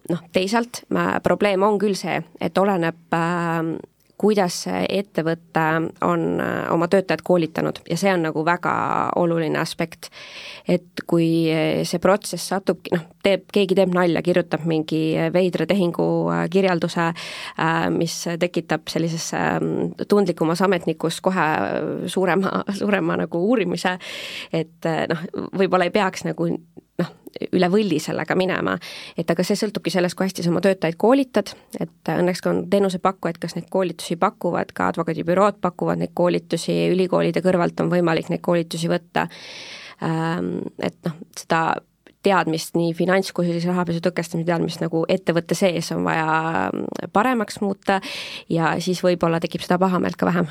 S4: noh, teisalt probleem on küll see, et oleneb äh, kuidas see ettevõte on äh, oma töötajad koolitanud ja see on nagu väga oluline aspekt. et kui see protsess satubki, noh, teeb, keegi teeb nalja, kirjutab mingi veidra tehingu äh, kirjelduse, äh, mis tekitab sellises ähm, tundlikumas ametnikus kohe suurema, suurema nagu uurimise, et noh, võib-olla ei peaks nagu noh, üle võlli sellega minema. et aga see sõltubki sellest, kui hästi sa oma töötajaid koolitad, et õnneks ka on teenusepakkujad, kas neid koolitusi pakuvad, ka advokaadibürood pakuvad neid koolitusi, ülikoolide kõrvalt on võimalik neid koolitusi võtta, ähm, et noh, seda teadmist, nii finants kui siis rahapesu tõkestamise teadmist nagu ettevõtte sees on vaja paremaks muuta. Ja siis võib-olla tekib seda pahameelt ka vähem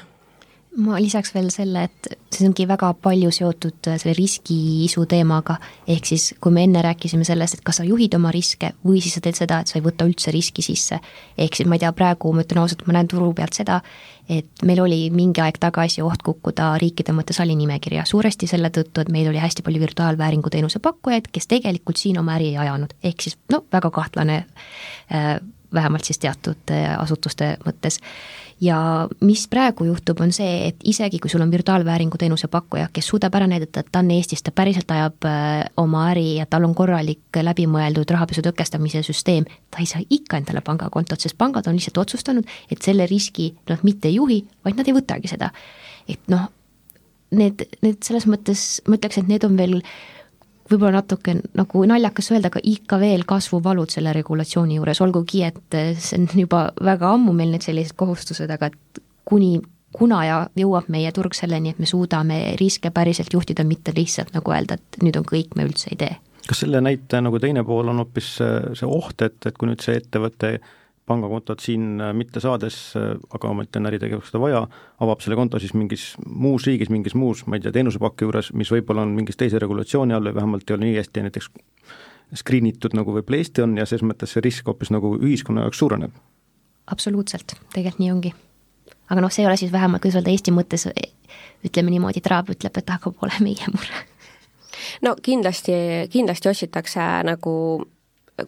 S3: ma lisaks veel selle, et see ongi väga palju seotud äh, selle riskiisu teemaga, ehk siis kui me enne rääkisime sellest, et kas sa juhid oma riske või siis sa teed seda, et sa ei võta üldse riski sisse. ehk siis ma ei tea, praegu ma ütlen ausalt, ma näen turu pealt seda, et meil oli mingi aeg tagasi oht kukkuda riikide mõttes salinimekirja, suuresti selle tõttu, et meil oli hästi palju virtuaalvääringu teenuse pakkujaid, kes tegelikult siin oma äri ei ajanud, ehk siis no väga kahtlane äh, vähemalt siis teatud äh, asutuste mõttes ja mis praegu juhtub, on see, et isegi kui sul on virtuaalvääringu teenuse pakkuja, kes suudab ära näidata, et ta on Eestis, ta päriselt ajab äh, oma äri ja tal on korralik läbimõeldud rahapesu tõkestamise süsteem, ta ei saa ikka endale pangakontot, sest pangad on lihtsalt otsustanud, et selle riski nad mitte ei juhi, vaid nad ei võtagi seda. et noh, need, need selles mõttes, ma ütleks, et need on veel võib-olla natuke nagu naljakas öelda, aga ikka veel kasvuvalud selle regulatsiooni juures, olgugi et see on juba väga ammu meil need sellised kohustused, aga et kuni, kuna ja jõuab meie turg selleni, et me suudame riske päriselt juhtida, mitte lihtsalt nagu öelda, et nüüd on kõik, me üldse ei tee.
S2: kas selle näite nagu teine pool on hoopis see oht, et, et kui nüüd see ettevõte pangakontot siin äh, mitte saades, äh, aga ometi on äritegevuseks seda vaja, avab selle konto siis mingis muus riigis, mingis muus, ma ei tea, teenusepakki juures, mis võib-olla on mingis teise regulatsiooni all või vähemalt ei ole nii hästi näiteks screen itud, nagu võib-olla Eesti on ja ses mõttes see risk hoopis nagu ühiskonna jaoks suureneb.
S3: absoluutselt, tegelikult nii ongi. aga noh, see ei ole siis vähemalt, kuidas öelda, Eesti mõttes ütleme niimoodi, Traab ütleb, et aga pole meie mure.
S4: no kindlasti, kindlasti otsitakse nagu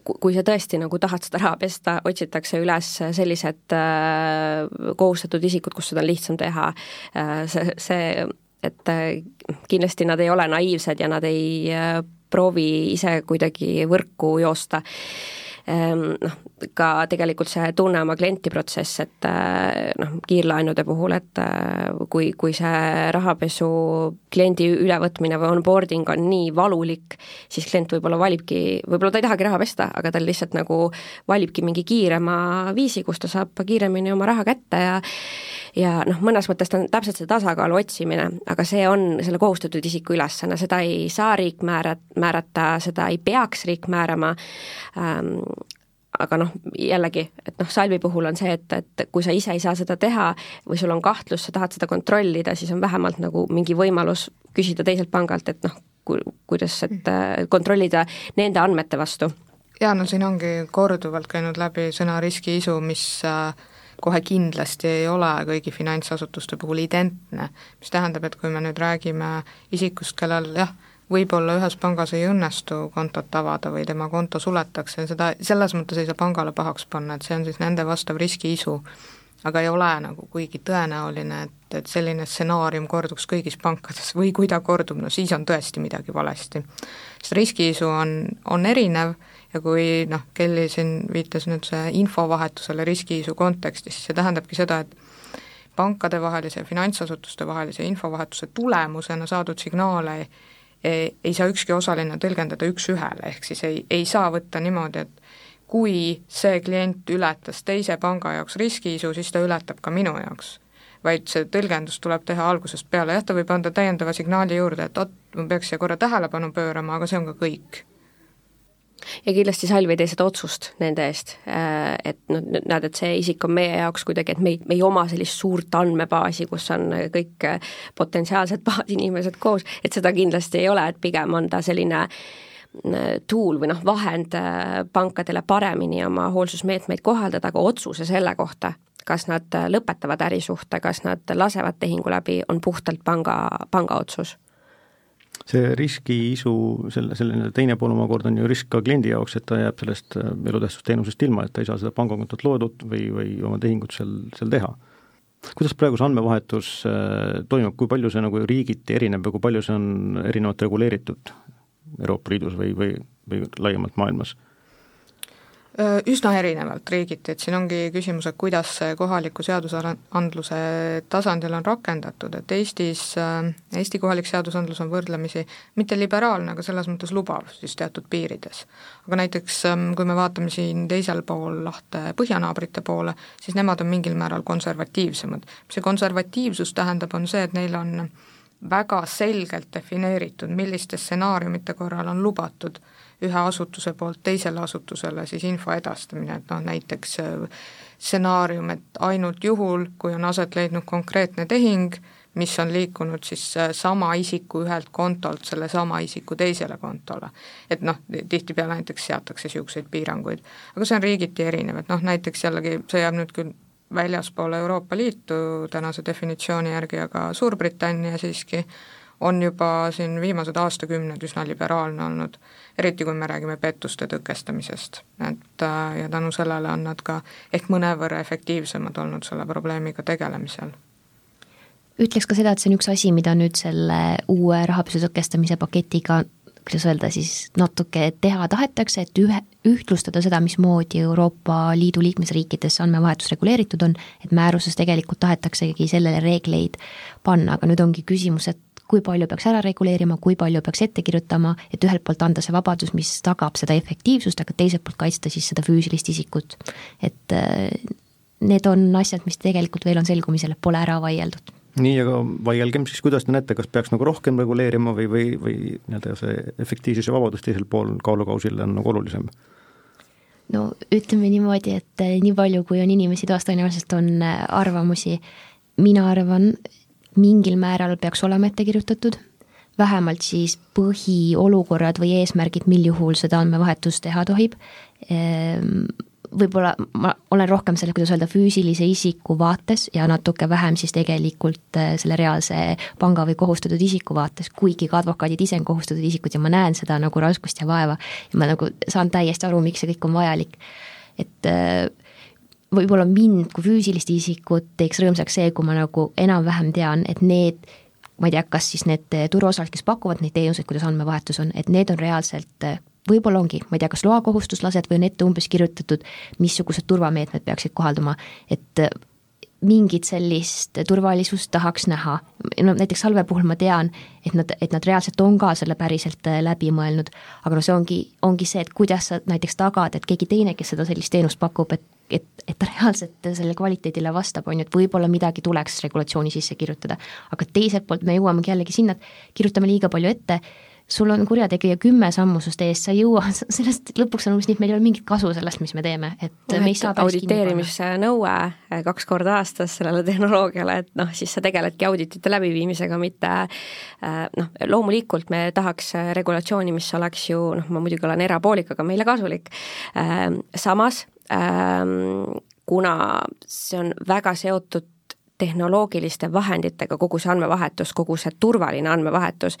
S4: kui sa tõesti nagu tahad seda raha pesta, otsitakse üles sellised äh, kohustatud isikud, kus seda on lihtsam teha. Äh,, see, see, et äh, kindlasti nad ei ole naiivsed ja nad ei proovi ise kuidagi võrku joosta noh, ka tegelikult see tunne oma klienti protsess, et eh, noh, kiirlaenude puhul, et eh, kui, kui see rahapesu kliendi ülevõtmine või onboarding on nii valulik, siis klient võib-olla valibki, võib-olla ta ei tahagi raha pesta, aga ta lihtsalt nagu valibki mingi kiirema viisi, kus ta saab kiiremini oma raha kätte ja ja noh, mõnes mõttes ta on täpselt see tasakaalu otsimine, aga see on selle kohustatud isiku ülesanne, seda ei saa riik määra-, määrata, seda ei peaks riik määrama ähm,, aga noh, jällegi, et noh, salvi puhul on see, et, et kui sa ise ei saa seda teha või sul on kahtlus, sa tahad seda kontrollida, siis on vähemalt nagu mingi võimalus küsida teiselt pangalt, et noh, ku-, kuidas, et äh, kontrollida nende andmete vastu.
S5: jaa, no siin ongi korduvalt käinud läbi sõna riskiisu, mis äh, kohe kindlasti ei ole kõigi finantsasutuste puhul identne, mis tähendab, et kui me nüüd räägime isikust, kellel jah, võib-olla ühes pangas ei õnnestu kontot avada või tema konto suletakse, seda selles mõttes ei saa pangale pahaks panna, et see on siis nende vastav riskiisu. aga ei ole nagu kuigi tõenäoline, et, et selline stsenaarium korduks kõigis pankades või kui ta kordub, no siis on tõesti midagi valesti. sest riskiisu on, on erinev ja kui noh, Kelly siin viitas nüüd see infovahetusele riskiisu kontekstis, siis see tähendabki seda, et pankadevahelise ja finantsasutuste vahelise infovahetuse tulemusena saadud signaale ei, ei saa ükski osaline tõlgendada üks-ühele, ehk siis ei, ei saa võtta niimoodi, et kui see klient ületas teise panga jaoks riskiisu, siis ta ületab ka minu jaoks. vaid see tõlgendus tuleb teha algusest peale, jah, ta võib anda täiendava signaali juurde, et oot, ma peaks siia korra tähelepanu pöörama, aga see on ka kõik
S4: ja kindlasti Salv ei tee seda otsust nende eest, äh, et noh, näed, et see isik on meie jaoks kuidagi, et me ei, me ei oma sellist suurt andmebaasi, kus on kõik äh, potentsiaalsed baasinimesed koos, et seda kindlasti ei ole, et pigem on ta selline äh, tool või noh, vahend pankadele paremini oma hoolsusmeetmeid kohaldada, aga otsuse selle kohta, kas nad lõpetavad ärisuhte, kas nad lasevad tehingu läbi, on puhtalt panga, panga otsus
S2: see riskiisu, selle, selline teine pool omakorda on ju risk ka kliendi jaoks, et ta jääb sellest äh, elutähtsusteenusest ilma, et ta ei saa seda pangakontot loodud või, või oma tehingut seal, seal teha. kuidas praegu see andmevahetus äh, toimub, kui palju see nagu riigiti erineb ja kui palju see on erinevalt reguleeritud Euroopa Liidus või, või, või laiemalt maailmas?
S5: Üsna erinevalt riigiti, et siin ongi küsimus, et kuidas see kohaliku seadusandluse tasandil on rakendatud, et Eestis, Eesti kohalik seadusandlus on võrdlemisi mitte liberaalne, aga selles mõttes lubav siis teatud piirides. aga näiteks kui me vaatame siin teisel pool lahte põhjanaabrite poole, siis nemad on mingil määral konservatiivsemad. see konservatiivsus tähendab, on see, et neil on väga selgelt defineeritud, milliste stsenaariumite korral on lubatud ühe asutuse poolt teisele asutusele siis info edastamine, et noh näiteks äh, stsenaarium, et ainult juhul, kui on aset leidnud konkreetne tehing, mis on liikunud siis äh, sama isiku ühelt kontolt sellesama isiku teisele kontole. et noh, tihtipeale näiteks seatakse niisuguseid piiranguid. aga see on riigiti erinev, et noh näiteks jällegi, see jääb nüüd küll väljaspoole Euroopa Liitu tänase definitsiooni järgi, aga Suurbritannia siiski on juba siin viimased aastakümned üsna liberaalne olnud, eriti kui me räägime pettuste tõkestamisest. et äh, ja tänu sellele on nad ka ehk mõnevõrra efektiivsemad olnud selle probleemiga tegelemisel.
S3: ütleks ka seda, et see on üks asi, mida nüüd selle uue rahapesu tõkestamise paketiga kuidas öelda siis, natuke teha tahetakse, et ühe, ühtlustada seda, mismoodi Euroopa Liidu liikmesriikides andmevahetus reguleeritud on, et määruses tegelikult tahetaksegi sellele reegleid panna, aga nüüd ongi küsimus, et kui palju peaks ära reguleerima, kui palju peaks ette kirjutama, et ühelt poolt anda see vabadus, mis tagab seda efektiivsust, aga teiselt poolt kaitsta siis seda füüsilist isikut. et äh, need on asjad, mis tegelikult veel on selgumisel, pole ära vaieldud
S2: nii, aga vaielgem siis, kuidas te näete, kas peaks nagu rohkem reguleerima või, või, või nii-öelda see efektiivsus ja vabadus teisel pool kaalukausil on nagu olulisem?
S3: no ütleme niimoodi, et äh, nii palju, kui on inimesi toas, tõenäoliselt on äh, arvamusi, mina arvan, mingil määral peaks olema ette kirjutatud, vähemalt siis põhiolukorrad või eesmärgid, mil juhul seda andmevahetust teha tohib. Ehm, võib-olla ma olen rohkem selle, kuidas öelda, füüsilise isiku vaates ja natuke vähem siis tegelikult äh, selle reaalse panga või kohustatud isiku vaates, kuigi ka advokaadid ise on kohustatud isikud ja ma näen seda nagu raskust ja vaeva ja ma nagu saan täiesti aru, miks see kõik on vajalik. et äh, võib-olla mind kui füüsilist isikut teeks rõõmsaks see, kui ma nagu enam-vähem tean, et need ma ei tea, kas siis need turuosalised, kes pakuvad neid teenuseid, kuidas andmevahetus on, et need on reaalselt võib-olla ongi, ma ei tea, kas loakohustuslased või on ette umbes kirjutatud, missugused turvameetmed peaksid kohalduma, et mingit sellist turvalisust tahaks näha. no näiteks Salve puhul ma tean, et nad, et nad reaalselt on ka selle päriselt äh, läbi mõelnud, aga no see ongi, ongi see, et kuidas sa näiteks tagad, et keegi teine, kes seda sellist teenust pakub, et et, ta reaalselt selle kvaliteedile vastab, on ju, et võib-olla midagi tuleks regulatsiooni sisse kirjutada. aga teiselt poolt me jõuamegi jällegi sinna, et kirjutame liiga palju ette. Sul on kurjategija kümme sammu sust ees, sa ei jõua, sellest lõpuks on umbes nii, et meil ei ole mingit kasu sellest, mis me teeme, et me ei saa
S4: auditeerimise nõue eh, kaks korda aastas sellele tehnoloogiale, et noh, siis sa tegeledki auditite läbiviimisega, mitte eh, noh, loomulikult me tahaks regulatsiooni, mis oleks ju noh, ma muidugi olen erapoolik, aga meile kasulik, eh, samas kuna see on väga seotud tehnoloogiliste vahenditega, kogu see andmevahetus, kogu see turvaline andmevahetus,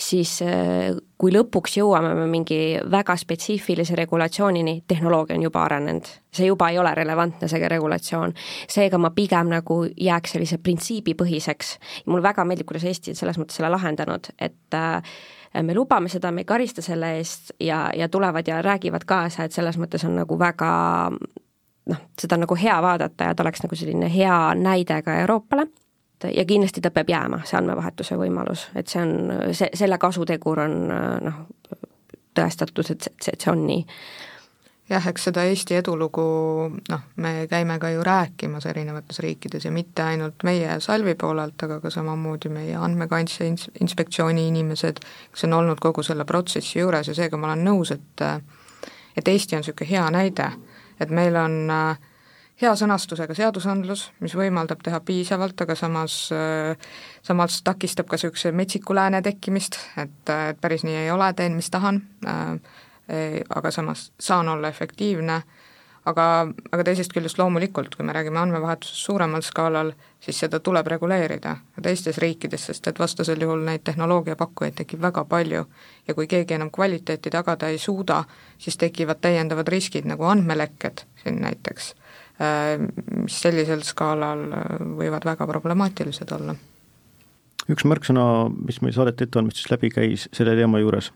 S4: siis äh, kui lõpuks jõuame me mingi väga spetsiifilise regulatsioonini, tehnoloogia on juba arenenud, see juba ei ole relevantne, see regulatsioon. seega ma pigem nagu jääks sellise printsiibipõhiseks mulle väga meeldib, kuidas Eesti on selles mõttes selle lahendanud, et äh, me lubame seda, me ei karista selle eest ja, ja tulevad ja räägivad kaasa, et selles mõttes on nagu väga noh, seda on nagu hea vaadata ja ta oleks nagu selline hea näide ka Euroopale. Ja kindlasti ta peab jääma, see andmevahetuse võimalus, et see on, see, selle kasutegur on noh, tõestatud, et et see on nii
S5: jah, eks seda Eesti edulugu noh, me käime ka ju rääkimas erinevates riikides ja mitte ainult meie Salvi poolelt, aga ka samamoodi meie andmekaitse ins-, inspektsiooni inimesed, kes on olnud kogu selle protsessi juures ja seega ma olen nõus, et et Eesti on niisugune hea näide. Et meil on äh, hea sõnastusega seadusandlus, mis võimaldab teha piisavalt, aga samas, äh, samas takistab ka niisuguse metsiku lääne tekkimist, et, et päris nii ei ole, teen, mis tahan, äh, aga samas saan olla efektiivne aga, aga teisest küljest loomulikult, kui me räägime andmevahetusest suuremal skaalal, siis seda tuleb reguleerida ka teistes riikides, sest et vastasel juhul neid tehnoloogiapakkujaid tekib väga palju ja kui keegi enam kvaliteeti tagada ei suuda, siis tekivad täiendavad riskid, nagu andmelekked siin näiteks, äh, mis sellisel skaalal äh, võivad väga problemaatilised olla.
S2: üks märksõna, mis meil saadete ettevalmistus läbi käis selle teema juures,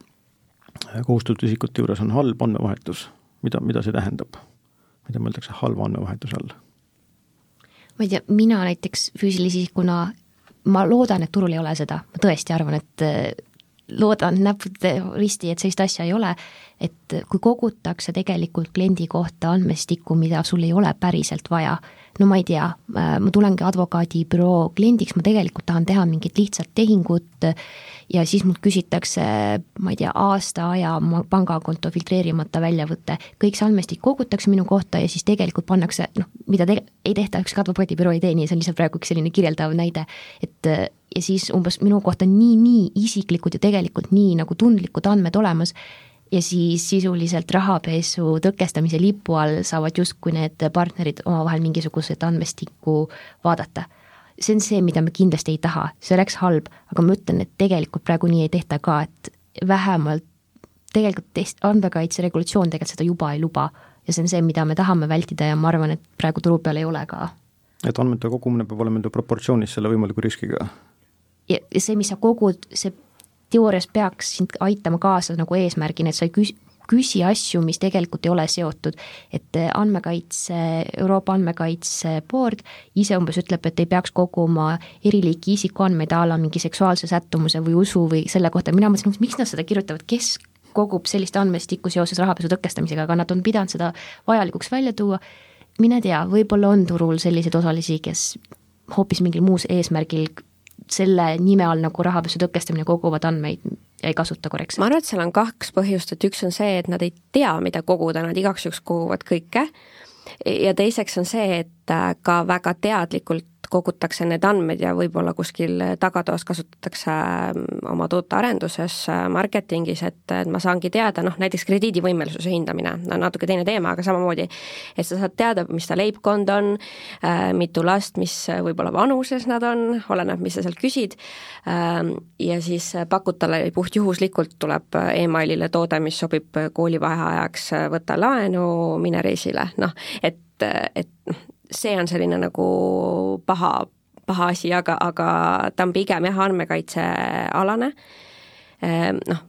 S2: kohustatud isikute juures, on halb andmevahetus. mida, mida see tähendab? mida mõeldakse halva andmevahetuse all?
S3: ma ei tea, mina näiteks füüsilise isikuna, ma loodan, et turul ei ole seda, ma tõesti arvan, et äh, loodan näppude risti, et sellist asja ei ole, et kui kogutakse tegelikult kliendi kohta andmestikku, mida sul ei ole päriselt vaja, no ma ei tea, äh, ma tulengi advokaadibüroo kliendiks, ma tegelikult tahan teha mingit lihtsat tehingut ja siis mult küsitakse, ma ei tea, aasta aja pangakonto filtreerimata väljavõte, kõik see andmestik kogutakse minu kohta ja siis tegelikult pannakse noh, mida te-, ei tehta, ükski advokaadibüroo ei tee nii, see on lihtsalt praegu üks selline kirjeldav näide, et ja siis umbes minu kohta nii-nii isiklikud ja tegelikult nii nagu tundlikud andmed olemas ja siis sisuliselt rahapesu tõkestamise lipu all saavad justkui need partnerid omavahel mingisugused andmestikku vaadata see on see, mida me kindlasti ei taha, see oleks halb, aga ma ütlen, et tegelikult praegu nii ei tehta ka, et vähemalt tegelikult test-, andmekaitse regulatsioon tegelikult seda juba ei luba ja see on see, mida me tahame vältida ja ma arvan, et praegu turu peal ei ole ka.
S2: et andmete kogumine peab olema proportsioonis selle võimaliku riskiga?
S3: ja, ja see, mis sa kogud, see teoorias peaks sind aitama kaasa nagu eesmärgini, et sa ei küs-, küsi asju, mis tegelikult ei ole seotud. et eh, andmekaitse, Euroopa Andmekaitse Board ise umbes ütleb, et ei peaks koguma eri liiki isikuandmeid a la mingi seksuaalse sättumuse või usu või selle kohta, mina mõtlesin, miks nad seda kirjutavad, kes kogub sellist andmestikku seoses rahapesu tõkestamisega, aga nad on pidanud seda vajalikuks välja tuua, mine tea, võib-olla on turul selliseid osalisi, kes hoopis mingil muus eesmärgil selle nime all nagu rahapesu tõkestamine koguvad andmeid ei kasuta korrektselt?
S4: ma arvan, et seal on kaks põhjust, et üks on see, et nad ei tea, mida koguda, nad igaks juhuks koguvad kõike, ja teiseks on see, et äh, ka väga teadlikult kogutakse need andmed ja võib-olla kuskil tagatoas kasutatakse mm, oma tootearenduses, marketingis, et, et ma saangi teada, noh näiteks krediidivõimelisuse hindamine on natuke teine teema, aga samamoodi, et sa saad teada, mis ta leibkond on, äh, mitu last, mis võib-olla vanuses nad on, oleneb, mis sa sealt küsid, ähm, ja siis pakud talle puhtjuhuslikult, tuleb emailile toode, mis sobib koolivaheajaks, võta laenu, mine reisile, noh, et, et noh, see on selline nagu paha, paha asi, aga, aga ta on pigem jah, andmekaitsealane, ehm, noh,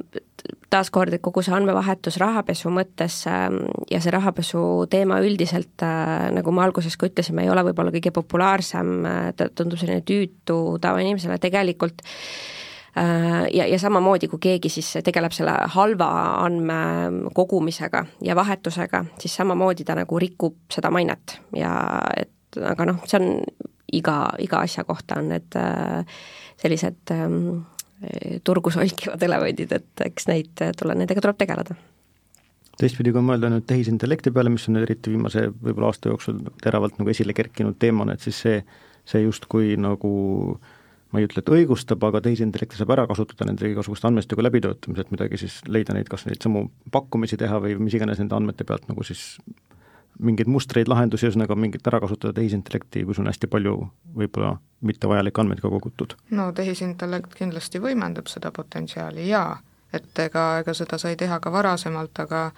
S4: taaskord, et kogu see andmevahetus rahapesu mõttes ehm, ja see rahapesu teema üldiselt, äh, nagu ma alguses ka ütlesin, ei ole võib-olla kõige populaarsem, äh, ta tundub selline tüütu tavainimesele, tegelikult äh, ja, ja samamoodi, kui keegi siis tegeleb selle halva andmekogumisega ja vahetusega, siis samamoodi ta nagu rikub seda mainet ja et aga noh, see on iga, iga asja kohta on need äh, sellised ähm, turgu solkivad elevandid, et eks neid tule, nendega tuleb tegeleda.
S2: teistpidi, kui mõelda nüüd tehisintellekti peale, mis on eriti viimase võib-olla aasta jooksul teravalt nagu esile kerkinud teemana, et siis see, see justkui nagu ma ei ütle, et õigustab, aga tehisintellekti saab ära kasutada nende igasuguste andmestikuga läbitöötamisel, et midagi siis leida neid, kas neid samu pakkumisi teha või mis iganes nende andmete pealt nagu siis mingeid mustreid, lahendusi, ühesõnaga mingit ära kasutada tehisintellekti, kui sul on hästi palju võib-olla mittevajalikke andmeid ka kogutud?
S5: no tehisintellekt kindlasti võimendab seda potentsiaali jaa, et ega, ega seda sai teha ka varasemalt, aga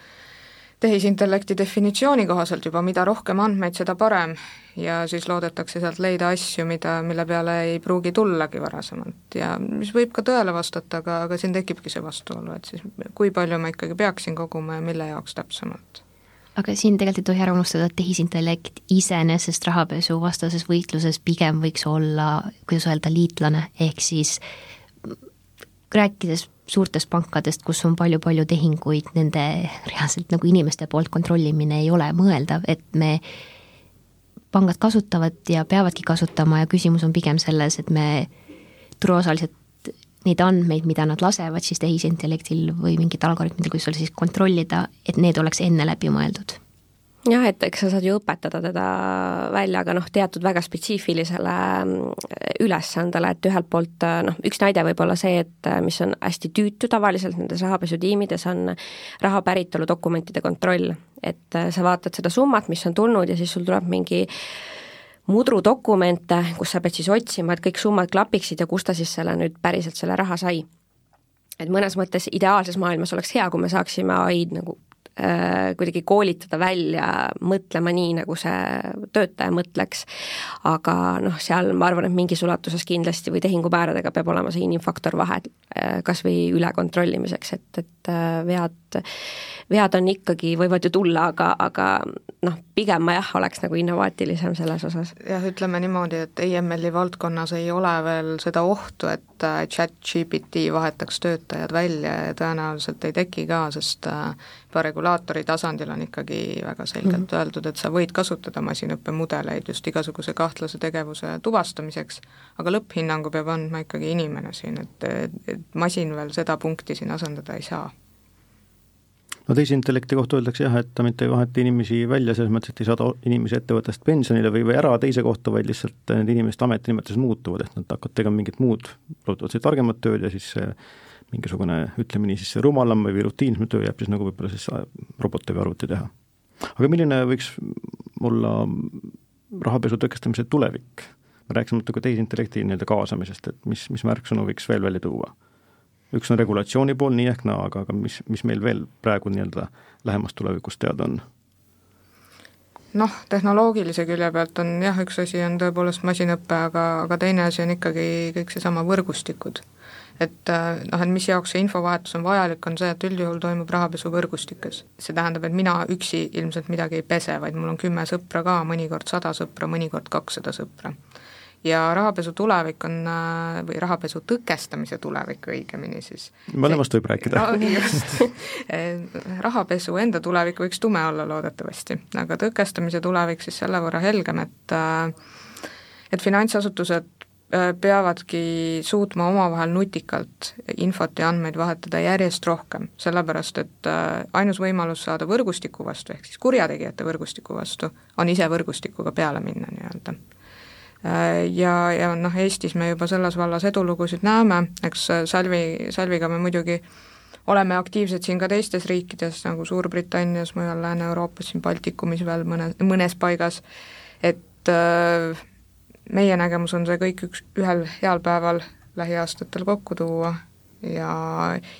S5: tehisintellekti definitsiooni kohaselt juba mida rohkem andmeid, seda parem. Ja siis loodetakse sealt leida asju, mida, mille peale ei pruugi tullagi varasemalt. Ja mis võib ka tõele vastata, aga, aga siin tekibki see vastuolu, et siis kui palju ma ikkagi peaksin koguma ja mille jaoks täpsemalt.
S3: Aga siin tegelikult ei tohi ära unustada, et tehisintellekt iseenesest rahapesuvastases võitluses pigem võiks olla, kuidas öelda, liitlane, ehk siis rääkides suurtest pankadest, kus on palju-palju tehinguid, nende reaalselt nagu inimeste poolt kontrollimine ei ole mõeldav, et me pangad kasutavad ja peavadki kasutama ja küsimus on pigem selles, et me turuosalised neid andmeid, mida nad lasevad siis tehisintellektil või mingitel algoritmidel, kuidas seal siis kontrollida, et need oleks enne läbi mõeldud
S4: jah, et eks sa saad ju õpetada teda välja, aga noh, teatud väga spetsiifilisele mm, ülesandele, et ühelt poolt noh, üks näide võib olla see, et mis on hästi tüütu tavaliselt nendes rahapesutiimides, on raha päritolu dokumentide kontroll. et sa vaatad seda summat, mis on tulnud ja siis sul tuleb mingi äh, mudrudokumente, kus sa pead siis otsima, et kõik summad klapiksid ja kust ta siis selle nüüd päriselt selle raha sai. et mõnes mõttes ideaalses maailmas oleks hea, kui me saaksime ai-d nagu äh, kuidagi koolitada välja mõtlema nii, nagu see töötaja mõtleks, aga noh, seal ma arvan, et mingis ulatuses kindlasti või tehingumääradega peab olema see inimfaktor vahel äh,, kas või ülekontrollimiseks, et, et äh, vead, vead on ikkagi, võivad ju tulla, aga, aga noh, pigem ma jah, oleks nagu innovaatilisem selles osas.
S5: jah, ütleme niimoodi, et EML-i valdkonnas ei ole veel seda ohtu, et äh, chat GPT vahetaks töötajad välja ja tõenäoliselt ei teki ka, sest äh, juba regulaatori tasandil on ikkagi väga selgelt mm -hmm. öeldud, et sa võid kasutada masinõppemudeleid just igasuguse kahtlase tegevuse tuvastamiseks, aga lõpphinnangu peab andma ikkagi inimene siin, et, et masin veel seda punkti siin asendada ei saa
S2: no tehisintellekti kohta öeldakse jah, et ta mitte ei vaheta inimesi välja selles mõttes, et ei saada inimesi ettevõttest pensionile või, või ära teise kohta, vaid lihtsalt need inimeste ametinimetused muutuvad, et nad hakkavad tegema mingit muud, loodetavasti targemat tööd ja siis mingisugune, ütleme nii, siis rumalam või rutiinsem töö jääb siis nagu võib-olla siis roboti või arvuti teha. aga milline võiks olla rahapesu tõkestamise tulevik? me rääkisime natuke tehisintellekti nii-öelda kaasamisest, et mis, mis märksõnu võiks veel välja tuua üks on regulatsiooni pool nii ehk naa, aga, aga mis, mis meil veel praegu nii-öelda lähemas tulevikus teada on?
S5: noh, tehnoloogilise külje pealt on jah, üks asi on tõepoolest masinõpe, aga, aga teine asi on ikkagi kõik seesama võrgustikud. et äh, noh, et mis jaoks see infovahetus on vajalik, on see, et üldjuhul toimub rahapesu võrgustikes. see tähendab, et mina üksi ilmselt midagi ei pese, vaid mul on kümme sõpra ka, mõnikord sada sõpra, mõnikord kakssada sõpra ja rahapesu tulevik on, äh, või rahapesu tõkestamise tulevik õigemini siis.
S2: mõlemast võib rääkida
S5: no,. just rahapesu enda tulevik võiks tume olla loodetavasti, aga tõkestamise tulevik siis selle võrra helgem, et äh, et finantsasutused äh, peavadki suutma omavahel nutikalt infot ja andmeid vahetada järjest rohkem, sellepärast et ainus võimalus saada võrgustiku vastu, ehk siis kurjategijate võrgustiku vastu, on ise võrgustikuga peale minna nii-öelda ja, ja noh, Eestis me juba selles vallas edulugusid näeme, eks Salvi, Salviga me muidugi oleme aktiivsed siin ka teistes riikides, nagu Suurbritannias, mujal Lääne-Euroopas, siin Baltikumis veel mõne, mõnes paigas, et meie nägemus on see kõik üks, ühel heal päeval lähiaastatel kokku tuua ja,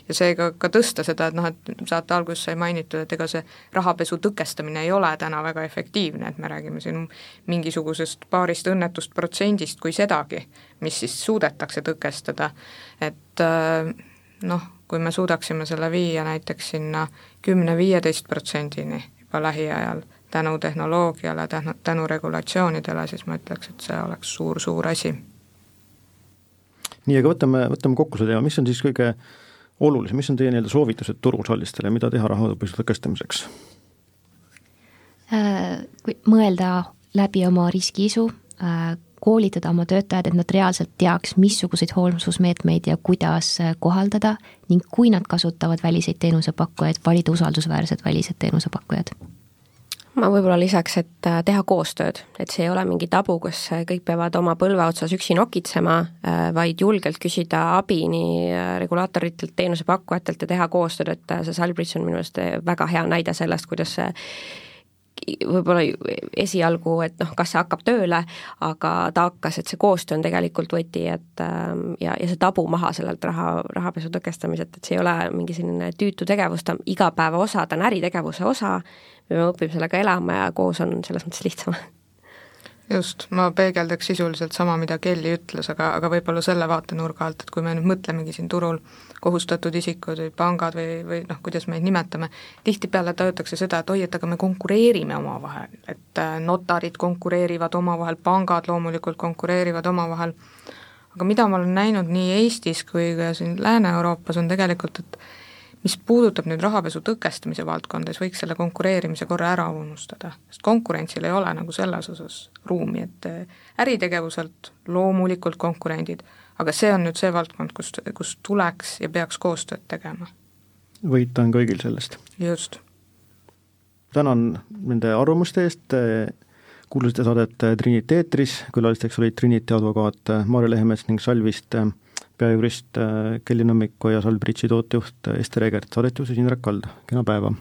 S5: ja seega ka tõsta seda, et noh, et saate alguses sai mainitud, et ega see rahapesu tõkestamine ei ole täna väga efektiivne, et me räägime siin mingisugusest paarist õnnetust protsendist, kui sedagi, mis siis suudetakse tõkestada, et äh, noh, kui me suudaksime selle viia näiteks sinna kümne-viieteist protsendini juba lähiajal, tänu tehnoloogiale, tänu, tänu regulatsioonidele, siis ma ütleks, et see oleks suur-suur asi
S2: nii, aga võtame, võtame kokku selle teema, mis on siis kõige olulisem, mis on teie nii-öelda soovitused turuosalistele, mida teha rahapesu tõkestamiseks?
S3: Äh, mõelda läbi oma riskiisu, äh, koolitada oma töötajad, et nad reaalselt teaks, missuguseid hoolsusmeetmeid ja kuidas äh, kohaldada ning kui nad kasutavad väliseid teenusepakkujaid, valida usaldusväärsed välised teenusepakkujad
S4: ma võib-olla lisaks, et äh, teha koostööd, et see ei ole mingi tabu, kus äh, kõik peavad oma põlve otsas üksi nokitsema, äh, vaid julgelt küsida abi nii regulaatoritelt, teenusepakkujatelt ja teha koostööd, et see Salbridge on minu arust väga hea näide sellest, kuidas see võib-olla esialgu, et noh, kas see hakkab tööle, aga ta hakkas, et see koostöö on tegelikult võti, et ähm, ja, ja see tabu maha sellelt raha, rahapesu tõkestamiselt, et see ei ole mingi selline tüütu tegevus, ta on igapäeva osa, ta on äritegevuse osa, me peame õppima sellega elama ja koos on selles mõttes lihtsam.
S5: Just, ma peegeldaks sisuliselt sama, mida Kelly ütles, aga, aga võib-olla selle vaatenurga alt, et kui me nüüd mõtlemegi siin turul kohustatud isikud või pangad või, või noh, kuidas me neid nimetame, tihtipeale tajutakse seda, et oi, et aga me konkureerime omavahel, et äh, notarid konkureerivad omavahel, pangad loomulikult konkureerivad omavahel, aga mida ma olen näinud nii Eestis kui ka siin Lääne-Euroopas, on tegelikult, et mis puudutab nüüd rahapesu tõkestamise valdkonda, siis võiks selle konkureerimise korra ära unustada, sest konkurentsil ei ole nagu selles osas ruumi, et äh, äritegevuselt loomulikult konkurendid, aga see on nüüd see valdkond, kus, kus tuleks ja peaks koostööd tegema.
S2: võita on kõigil sellest.
S5: just.
S2: tänan nende arvamuste eest, kuulasite saadet Trinity eetris, külalisteks olid Trinity advokaat Maarja Lehemets ning Salvist peajurist Kelly Nõmmiko ja Salbridži tootejuht Ester Egert, saadet juhtis Indrek Kald, kena päeva!